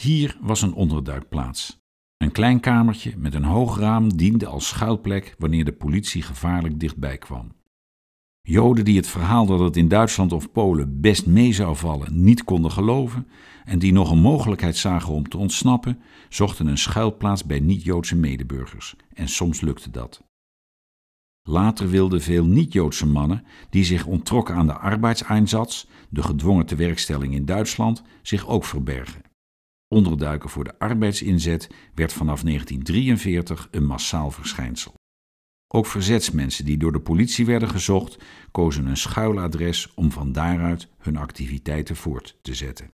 Hier was een onderduikplaats. Een klein kamertje met een hoog raam diende als schuilplek wanneer de politie gevaarlijk dichtbij kwam. Joden die het verhaal dat het in Duitsland of Polen best mee zou vallen niet konden geloven en die nog een mogelijkheid zagen om te ontsnappen, zochten een schuilplaats bij niet-Joodse medeburgers en soms lukte dat. Later wilden veel niet-Joodse mannen die zich onttrokken aan de arbeidseinsatz, de gedwongen tewerkstelling in Duitsland, zich ook verbergen. Onderduiken voor de arbeidsinzet werd vanaf 1943 een massaal verschijnsel. Ook verzetsmensen die door de politie werden gezocht, kozen een schuiladres om van daaruit hun activiteiten voort te zetten.